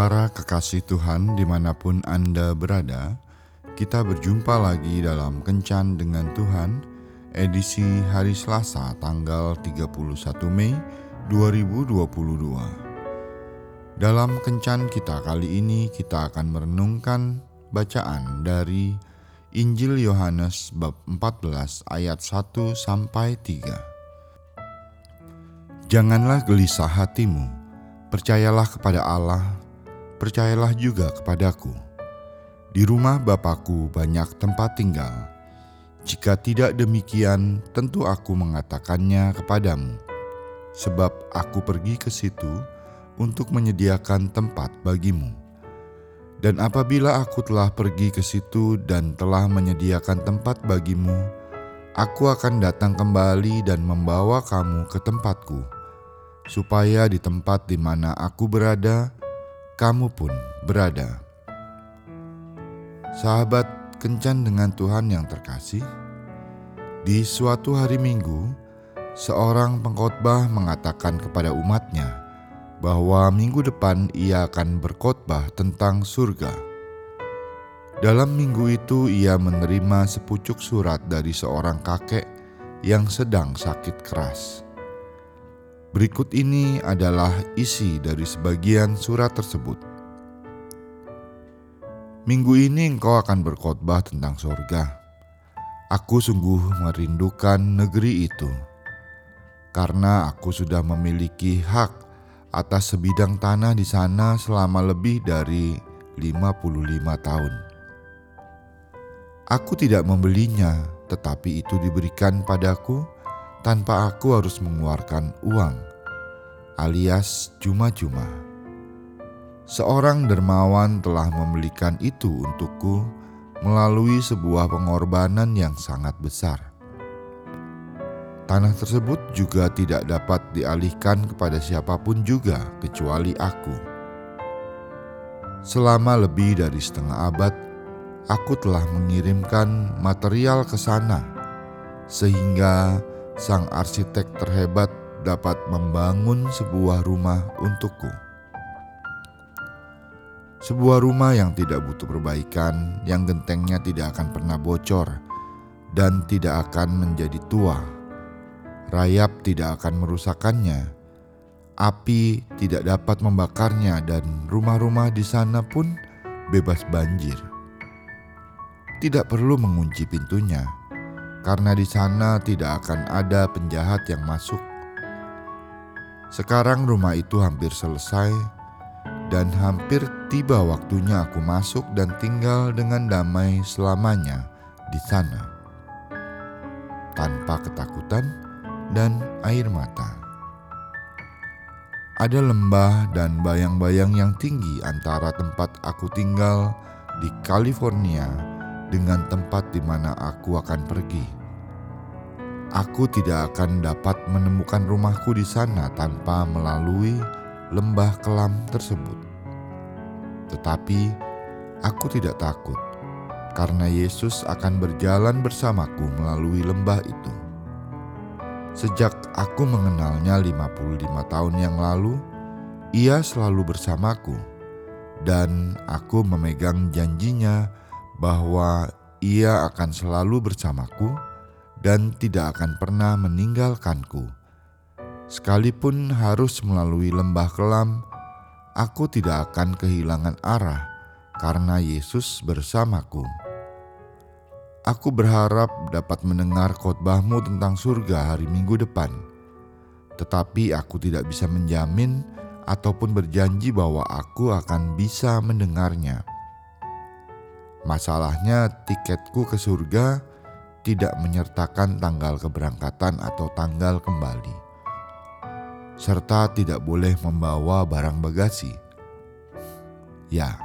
Para kekasih Tuhan di mana pun Anda berada, kita berjumpa lagi dalam Kencan dengan Tuhan, edisi hari Selasa tanggal 31 Mei 2022. Dalam Kencan kita kali ini kita akan merenungkan bacaan dari Injil Yohanes bab 14 ayat 1 sampai 3. Janganlah gelisah hatimu, percayalah kepada Allah percayalah juga kepadaku. Di rumah Bapakku banyak tempat tinggal. Jika tidak demikian, tentu aku mengatakannya kepadamu, sebab aku pergi ke situ untuk menyediakan tempat bagimu. Dan apabila aku telah pergi ke situ dan telah menyediakan tempat bagimu, aku akan datang kembali dan membawa kamu ke tempatku, supaya di tempat di mana aku berada, kamu pun berada. Sahabat kencan dengan Tuhan yang terkasih, di suatu hari Minggu, seorang pengkhotbah mengatakan kepada umatnya bahwa minggu depan ia akan berkhotbah tentang surga. Dalam minggu itu, ia menerima sepucuk surat dari seorang kakek yang sedang sakit keras. Berikut ini adalah isi dari sebagian surat tersebut. Minggu ini engkau akan berkhotbah tentang sorga. Aku sungguh merindukan negeri itu, karena aku sudah memiliki hak atas sebidang tanah di sana selama lebih dari 55 tahun. Aku tidak membelinya, tetapi itu diberikan padaku tanpa aku harus mengeluarkan uang, alias cuma-cuma. Seorang dermawan telah membelikan itu untukku melalui sebuah pengorbanan yang sangat besar. Tanah tersebut juga tidak dapat dialihkan kepada siapa pun juga kecuali aku. Selama lebih dari setengah abad, aku telah mengirimkan material ke sana, sehingga sang arsitek terhebat dapat membangun sebuah rumah untukku. Sebuah rumah yang tidak butuh perbaikan, yang gentengnya tidak akan pernah bocor dan tidak akan menjadi tua. Rayap tidak akan merusakannya, api tidak dapat membakarnya, dan rumah-rumah di sana pun bebas banjir. Tidak perlu mengunci pintunya karena di sana tidak akan ada penjahat yang masuk. Sekarang rumah itu hampir selesai dan hampir tiba waktunya aku masuk dan tinggal dengan damai selamanya di sana. Tanpa ketakutan dan air mata. Ada lembah dan bayang-bayang yang tinggi antara tempat aku tinggal di California dengan tempat di mana aku akan pergi. Aku tidak akan dapat menemukan rumahku di sana tanpa melalui lembah kelam tersebut. Tetapi aku tidak takut, karena Yesus akan berjalan bersamaku melalui lembah itu. Sejak aku mengenalnya 55 tahun yang lalu, ia selalu bersamaku, dan aku memegang janjinya bahwa ia akan selalu bersamaku dan tidak akan pernah meninggalkanku. Sekalipun harus melalui lembah kelam, aku tidak akan kehilangan arah karena Yesus bersamaku. Aku berharap dapat mendengar khotbahmu tentang surga hari Minggu depan, tetapi aku tidak bisa menjamin ataupun berjanji bahwa aku akan bisa mendengarnya. Masalahnya tiketku ke surga tidak menyertakan tanggal keberangkatan atau tanggal kembali, serta tidak boleh membawa barang bagasi. Ya,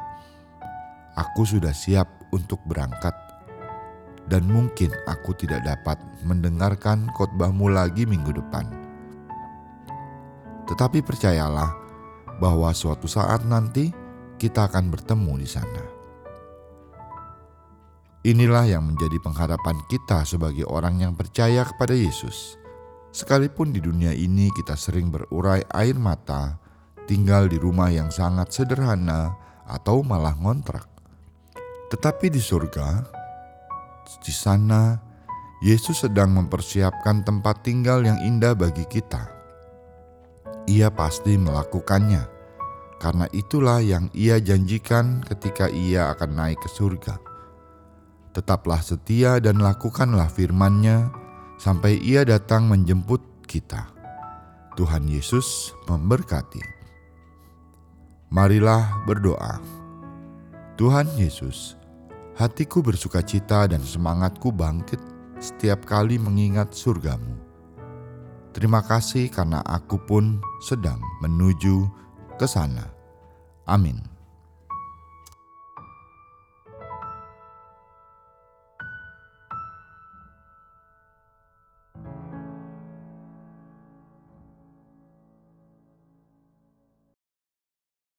aku sudah siap untuk berangkat, dan mungkin aku tidak dapat mendengarkan khotbahmu lagi minggu depan. Tetapi percayalah bahwa suatu saat nanti kita akan bertemu di sana. Inilah yang menjadi pengharapan kita sebagai orang yang percaya kepada Yesus. Sekalipun di dunia ini kita sering berurai air mata tinggal di rumah yang sangat sederhana atau malah ngontrak. Tetapi di surga, di sana Yesus sedang mempersiapkan tempat tinggal yang indah bagi kita. Ia pasti melakukannya, karena itulah yang ia janjikan ketika ia akan naik ke surga. Tetaplah setia dan lakukanlah firman-Nya sampai ia datang menjemput kita. Tuhan Yesus memberkati. Marilah berdoa. Tuhan Yesus, hatiku bersuka cita dan semangatku bangkit setiap kali mengingat surgamu. Terima kasih karena aku pun sedang menuju ke sana. Amin.